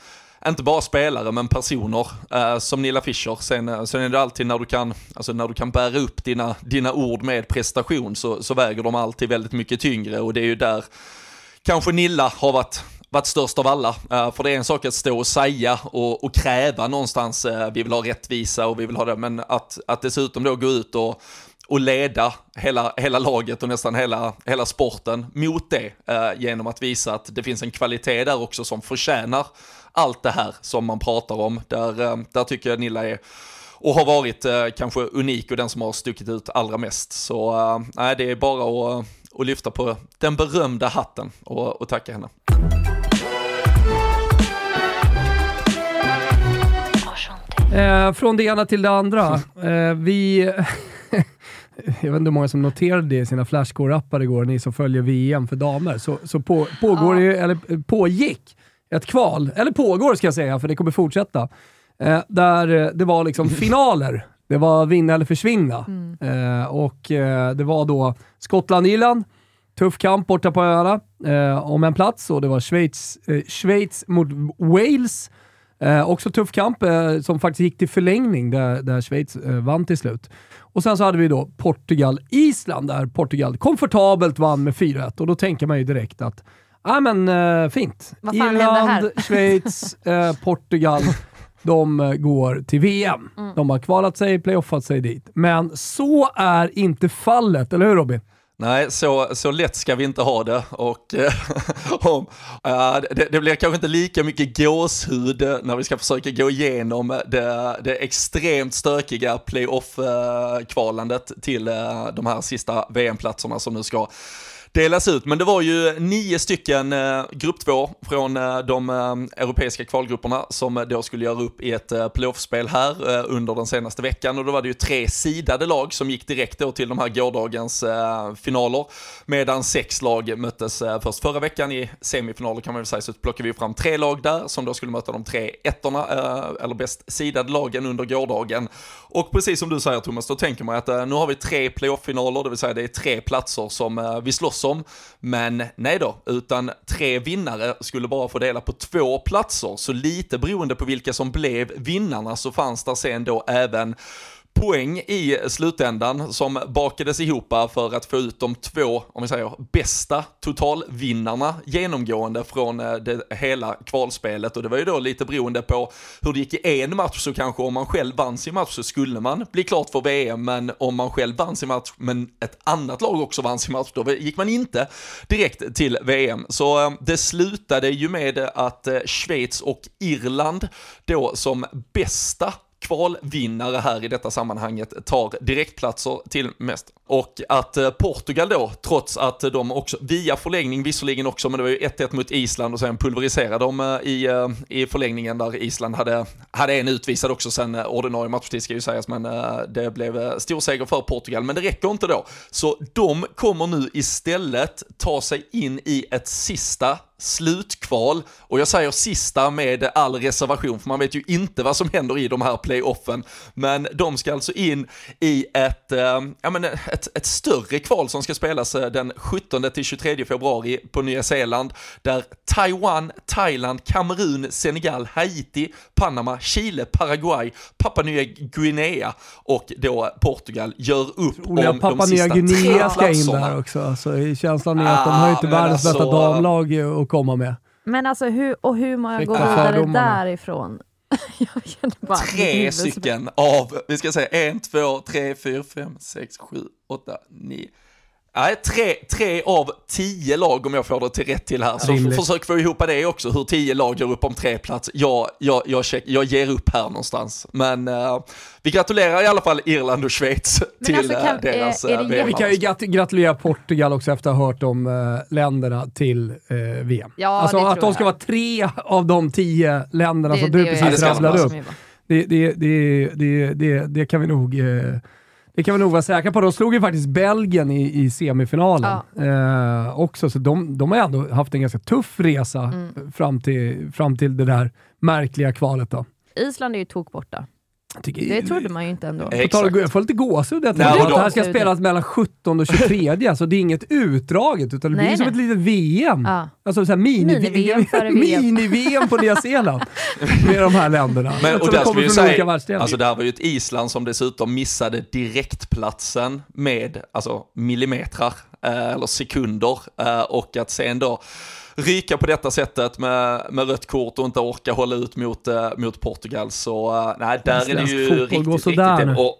inte bara spelare men personer eh, som Nilla Fischer. Sen, eh, sen är det alltid när du kan, alltså när du kan bära upp dina, dina ord med prestation så, så väger de alltid väldigt mycket tyngre och det är ju där kanske Nilla har varit varit störst av alla. Eh, för det är en sak att stå och säga och, och kräva någonstans, eh, vi vill ha rättvisa och vi vill ha det, men att, att dessutom då gå ut och, och leda hela, hela laget och nästan hela, hela sporten mot det genom att visa att det finns en kvalitet där också som förtjänar allt det här som man pratar om. Där, eh, där tycker jag Nilla är och har varit eh, kanske unik och den som har stuckit ut allra mest. Så eh, nej, det är bara att, att lyfta på den berömda hatten och, och tacka henne. Eh, från det ena till det andra. [LAUGHS] Eh, vi... [LAUGHS] jag vet inte hur många som noterade det i sina flashcore-appar igår, ni som följer VM för damer. Så, så på, pågår ja. det, eller pågick ett kval, eller pågår ska jag säga, för det kommer fortsätta. Eh, där eh, det var liksom [LAUGHS] finaler. Det var vinna eller försvinna. Mm. Eh, och eh, det var då Skottland-Irland, tuff kamp borta på öarna eh, om en plats och det var Schweiz, eh, Schweiz mot Wales. också tuff kamp som faktiskt gick till förlängning där, där Schweiz vann till slut. Och sen så hade vi då Portugal-Island där Portugal komfortabelt vann med 4-1 och då tänker man ju direkt att Ja men uh, fint. Irland, [LAUGHS] [LAUGHS] Schweiz, uh, Portugal. De uh, går till VM. Mm. De har kvalat sig, playoffat sig dit. Men så är inte fallet, eller hur Robin? Nej, så, så lätt ska vi inte ha det. Och, [LAUGHS] om, uh, det, det, blir kanske inte lika mycket gåshud när vi ska försöka gå igenom det, det extremt stökiga playoff-kvalandet till de här sista VM-platserna som nu ska delas ut. Men det var ju nio stycken eh, grupp två från eh, de eh, europeiska kvalgrupperna som eh, då skulle göra upp i ett eh, playoffspel här eh, under den senaste veckan. Och då var det ju tre sidade lag som gick direkt då till de här gårdagens eh, finaler medan sex lag möttes eh, först förra veckan i semifinaler kan man väl säga. Så plockade vi fram tre lag där som då skulle möta de tre ettorna eller bäst sidade lagen under gårdagen. Och precis som du säger Thomas, då tänker man att nu har vi tre playoff-finaler, det vill säga det är tre platser som vi slåss som. Men nej då, utan tre vinnare skulle bara få dela på två platser, så lite beroende på vilka som blev vinnarna så fanns där sen då även poäng i slutändan som bakades ihop för att få ut de två, om vi säger, bästa totalvinnarna genomgående från eh, det hela kvalspelet och det var ju då lite beroende på hur det gick i en match så kanske om man själv vann sin match så skulle man bli klart för VM men om man själv vann sin match men ett annat lag också vann sin match då gick man inte direkt till VM. Så eh, det slutade ju med att eh, Schweiz och Irland då som bästa kvalvinnare här i detta sammanhanget tar direktplatser till mest. Och att eh, Portugal då, trots att de också, via förlängning visserligen också, men det var ju 1-1 mot Island och sen pulveriserade de eh, i, eh, i förlängningen där Island hade, hade en utvisad också sen ordinarie matchtid ska ju sägas, men det blev stor seger för Portugal. Men det räcker inte då, så de kommer nu istället ta sig in i ett sista slutkval och jag säger sista med all reservation för man vet ju inte vad som händer i de här playoffen. Men de ska alltså in i ett, äh, ja, men ett, ett större kval som ska spelas eh, den 17 till 23 februari på Nya Zeeland där Taiwan, Thailand, Kamerun, Senegal, Haiti, Panama, Chile, Paraguay, Papua Nya Guinea och då Portugal gör upp Roliga om Papua de sista Nya Guinea ska in där också. Alltså, känslan är att de har ju inte Ah, världens alltså, bästa damlag att komma med. Men alltså hur, och hur många går vidare därifrån? [LAUGHS] bara tre stycken av, vi ska säga en, två, tre, fyra, fem, sex, sju, åtta, nio. Nej, tre, tre av tio lag om jag får det till rätt till här. Så Rimligt. försök få ihop det också, hur tio lag gör upp om tre plats. Jag, jag, jag, check, jag ger upp här någonstans. Men eh, vi gratulerar i alla fall Irland och Schweiz till alltså, kan- eh, deras är- är eh, det Vi kan ju grat gratulera Portugal också efter att ha hört om eh, länderna till eh, VM. Ja, alltså att de jag. ska vara tre av de tio länderna Det- som det du precis rabblade de upp. Det, det, det, det, det, det kan vi nog... Eh, det kan vi nog vara säkra på. De slog ju faktiskt Belgien i, i semifinalen eh, också, så de, de har ändå haft en ganska tuff resa Mm. fram, till, fram till det där märkliga kvalet. Då. Island är ju tokborta. Tycker- Det trodde man ju inte ändå. På tal. Jag får lite gåshud. Att det här ska spelas mellan 17 och 23, så det är inget utdraget, utan det blir Nej, som nej. ett litet VM. Ja. Alltså så mini, Mini-VM VM. Mini-VM på Nya Zeeland [LAUGHS] med de här länderna. Men, och där kommer från säga, alltså det här var ju ett Island som dessutom missade direktplatsen med alltså millimetrar eh, eller sekunder eh, och att sen då ryka på detta sättet med, med rött kort och inte orka hålla ut mot, eh, mot Portugal. Så eh, nej, där är det Svensk ju riktigt, riktigt, och,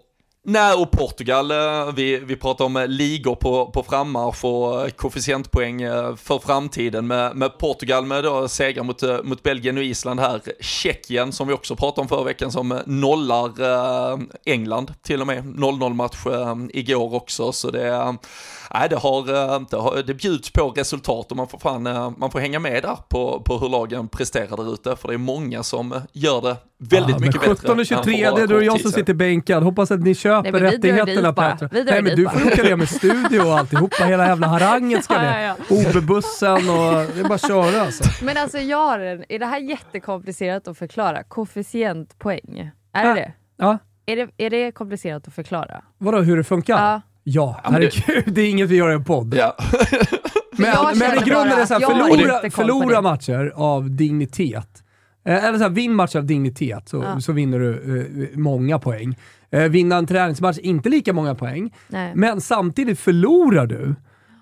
Nej, och Portugal, eh, vi, vi pratar om eh, ligor på, på frammarsch och eh, koefficientpoäng för framtiden med, med Portugal med då segrar mot, mot Belgien och Island här. Tjeckien som vi också pratade om förra veckan som nollar England till och med. 0-0 match igår också så det, nej, det, har, det, har, det bjuds på resultat och man får, fan, man får hänga med där på, på hur lagen presterar där ute för det är många som gör det väldigt Ja, mycket men bättre. 17 och 23, än för det är bara då jag som sitter bänkad. Hoppas att ni köper Nej, rättigheterna. Petra. Nej men du bara. får åka ner med studio och alltihopa. Hela jävla harangen ska [LAUGHS] Ja, ner. ja, OB-bussen och det är bara att köra alltså. Men alltså jag har en, är det här jättekomplicerat att förklara? Koefficientpoäng, är det Ja. det? Ja, Är det, är det komplicerat att förklara? vadå hur det funkar? Ja. Ja, Ja, herregud, det är inget vi gör i en podd. Ja. [LAUGHS] Men, men i grunden är det så här, att jag har förlora, förlora matcher av dignitet. Eh, eller så här, vinn matcher av dignitet så, Ja. så vinner du eh, många poäng. Eh, vinna en träningsmatch, inte lika många poäng. Nej. Men samtidigt förlorar du,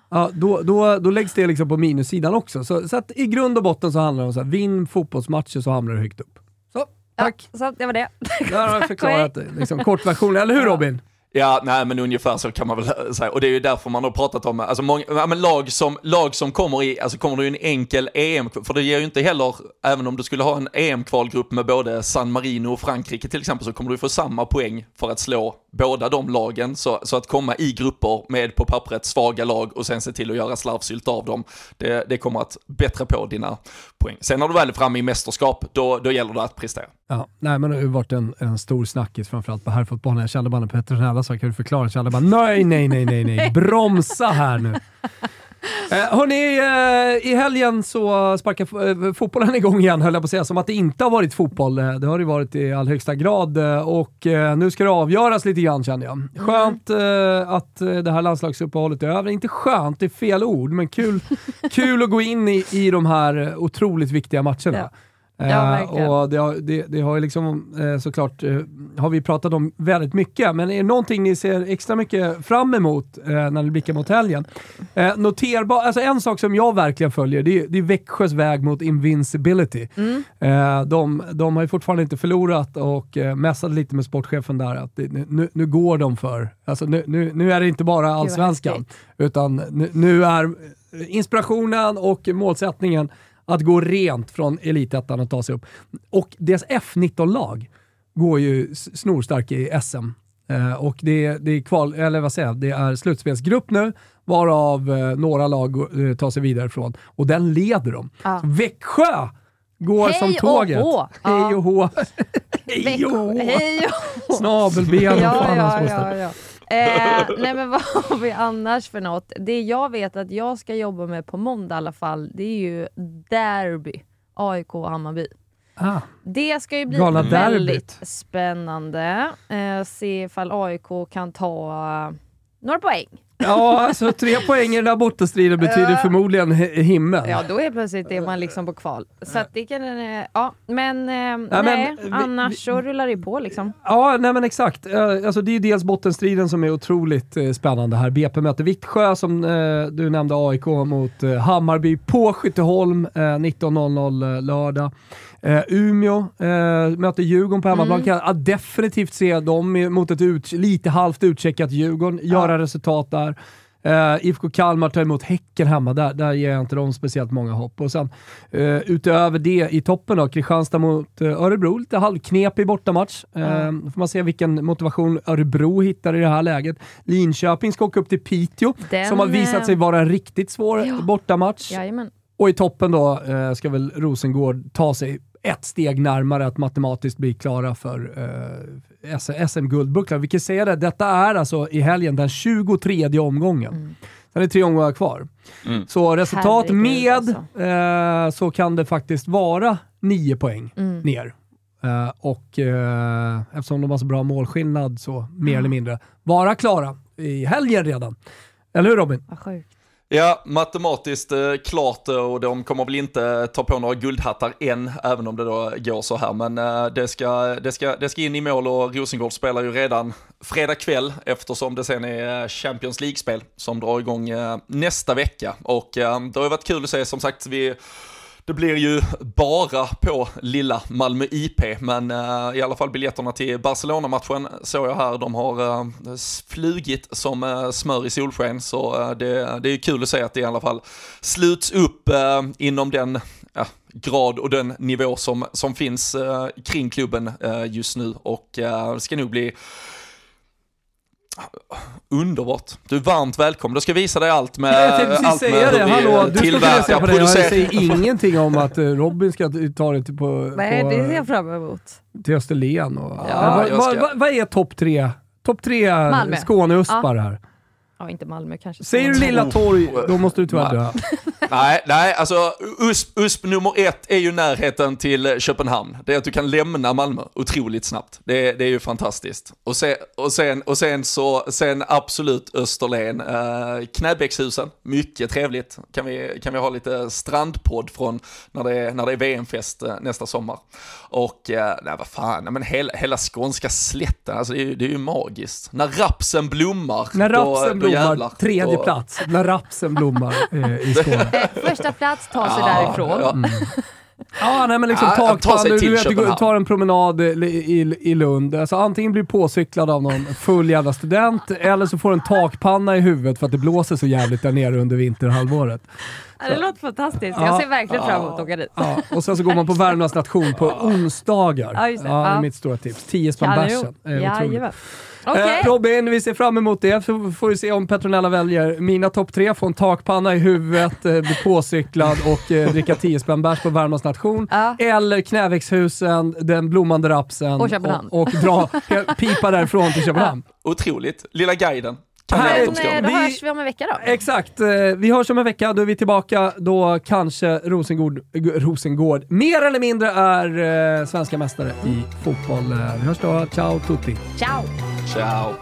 ja, då, då, då läggs det liksom på minussidan också. Så, så att i grund och botten så handlar det om så här, vinn fotbollsmatcher så hamnar du högt upp. Så, tack. Ja, så det var det. Där har jag förklarat. [LAUGHS] Liksom, kortversionen, eller hur Robin? Ja, nej men ungefär så kan man väl eh, säga. Och det är ju därför man har pratat om, alltså många, ja, men lag som, lag som kommer i, alltså kommer du i en enkel EM, för det ger ju inte heller, även om du skulle ha en EM-kvalgrupp med både San Marino och Frankrike till exempel, så kommer du få samma poäng för att slå båda de lagen. Så, så att komma i grupper med på pappret svaga lag och sen se till att göra slarvsylt av dem, det, det kommer att bättra på dina poäng. Sen när du väl är framme i mästerskap, då, då gäller det att prestera. Ja, nej, men det har ju varit en, en stor snackis framförallt på herrfotbollen. Jag kände bara när Petronella sa kan du förklara? Jag kände bara nej, nej, nej, nej, nej. [LAUGHS] Bromsa här nu. Eh, hörni, eh, i helgen så sparkar eh, fotbollen igång igen höll jag på att säga. Som att det inte har varit fotboll. Det har det varit i all högsta grad och nu ska det avgöras lite grann känner jag. Skönt eh, att det här landslagsuppehållet är över. Inte skönt, det är fel ord, men kul, [LAUGHS] kul att gå in i, i de här otroligt viktiga matcherna. Ja. Verkligen. och det har, det, det har ju liksom eh, såklart, eh, har vi pratat om väldigt mycket, men är det någonting ni ser extra mycket fram emot när ni blickar mot helgen? Noterbar, alltså en sak som jag verkligen följer, det är, det är Växjös väg mot invincibility. Mm. De, de har ju fortfarande inte förlorat och eh, mässade lite med sportchefen där att det, nu, nu går de för, alltså nu, nu, nu är det inte bara allsvenskan, utan nu, nu är inspirationen och målsättningen att gå rent från elitettan och ta sig upp. Och deras F19-lag, går ju snorstark i SM. Eh, och det, det, är kval, eller vad säger jag, det är slutspelsgrupp nu, varav eh, några lag eh, tar sig vidare från. Och den leder de. Ja. Växjö går Hej som och tåget. hå. [LAUGHS] Hej och hå. Hej och hå. Hej och Snabelben och ja, fan ja, ja, ja. Eh, [LAUGHS] nej men vad har vi annars för något? Det jag vet att jag ska jobba med på måndag i alla fall, det är ju derby. AIK och Hammarby. Ah, Det ska ju bli Galna väldigt derbyt. spännande. Eh, se ifall AIK kan ta eh, några poäng. Ja, alltså tre poäng i den där bortastriden betyder förmodligen hi- himmel. Ja, då är plötsligt är man liksom på kval. Så att det kan... eh, Ja, men, eh, men nej, vi- annars så rullar det på liksom. Ja, nej men exakt. Eh, Alltså, det är ju dels bottenstriden som är otroligt eh, spännande här. BP möter Vittsjö som eh, du nämnde AIK mot eh, Hammarby på Skytteholm eh, 19.00 lördag. Eh, Umeå eh, möter Djurgården på hemmaplan. Kan jag definitivt se dem mot ett ut, lite halvt utcheckat Djurgården göra resultat där. Uh, IFK Kalmar tar emot Häcken hemma, där, där ger jag inte dem speciellt många hopp. Och sen eh, utöver det i toppen då, Kristianstad mot uh, Örebro, lite halvknepig bortamatch. Uh, får man se vilken motivation Örebro hittar i det här läget. Linköping ska åka upp till Piteå, Den, som har visat sig vara en riktigt svår Ja. bortamatch. Jajamän. Och i toppen då ska väl Rosengård ta sig ett steg närmare att matematiskt bli klara för eh, SM-guldbucklan. Vi kan säga det, detta är alltså i helgen den 23 omgången. Mm. Sen är det tre omgångar kvar. Mm. Så resultat Herregud, med alltså. eh, så kan det faktiskt vara nio poäng Mm. ner. Eh, och eh, eftersom de har så bra målskillnad så mer eller mindre vara klara i helgen redan. Eller hur Robin? Vad sjukt. Ja, matematiskt eh, klart eh, och de kommer väl inte ta på några guldhattar än, även om det då går så här. Men eh, det, ska, det, ska, det ska in i mål och Rosengård spelar ju redan fredag kväll eftersom det sen är eh, Champions League-spel som drar igång eh, nästa vecka. Och eh, det har ju varit kul att se, som sagt, vi det blir ju bara på lilla Malmö IP, men eh, i alla fall biljetterna till Barcelona-matchen såg jag här, de har uh, flugit som uh, smör i solsken, så eh, det, det är kul att se att det i alla fall sluts upp inom den ja, grad och den nivå som, som finns kring klubben just nu. Och det ska nog bli Underbart. Du är varmt välkommen. Då ska jag visa dig allt med Jag allt med hur det. vi Hallå, eh, du ska tillverkar, se på det. Jag säger ingenting om att eh, Robin ska ta det till, på, Nej, på, det ser jag fram emot. till Österlen. Och, Ja, vad, ska- vad, vad är topp tre, top tre Malmö. Skåneuspar här? Ja, inte Malmö kanske. Säger du Lilla Torg, då måste du tyvärr dö. [LAUGHS] Nej, nej, alltså USP, USP nummer ett är ju närheten till Köpenhamn. Det är att du kan lämna Malmö otroligt snabbt. Det, det är ju fantastiskt. Och, se, och, sen, och sen så, sen absolut Österlen. Eh, Knäbäckshusen, mycket trevligt. Kan vi, kan vi ha lite strandpodd från när det är, när det är VM-fest eh, nästa sommar. Och, eh, nej vad fan, nej, men hela, hela skånska slätten, alltså det är, ju- det är ju magiskt. När rapsen blommar, När rapsen då blommar, jävlar. tredje plats. När rapsen blommar eh, i Skåne. [LAUGHS] Första plats tar sig Ja, därifrån. ja. Ja, nej men liksom Ja, ta sig till du vet, du tar en promenad i, i, i Lund. Alltså, antingen blir du påcyklad av någon full jävla student, eller så får du en takpanna i huvudet för att det blåser så jävligt där nere under vinterhalvåret. Ja, det låter fantastiskt. Ja. Jag ser verkligen fram emot att åka dit. Ja, och sen så går man på [LAUGHS] Värmlands nation på onsdagar. Ja, just det. Ja, det är Ja. mitt stora tips. 10 spänn bärsen. Jajamän. Okej. Eh, Robin, vi ser fram emot det. Så får vi se om Petronella väljer mina topp tre. Få en takpanna i huvudet, eh, bli påcyklad och eh, dricka 10 spänn bärs på Värmlands nation. Ja. Eller Knäveckshusen, den blommande rapsen Och Köpenhamn. och, och dra, [LAUGHS] pipa därifrån till Köpenhamn. Otroligt. Lilla guiden. Kan Här- Skåne. då Vi- hörs vi om en vecka då. Exakt. Eh, vi hörs om en vecka. Då är vi tillbaka. Då kanske Rosengård, Rosengård mer eller mindre är eh, svenska mästare i fotboll. Eh, vi hörs då. Ciao tutti! Ciao! Ciao.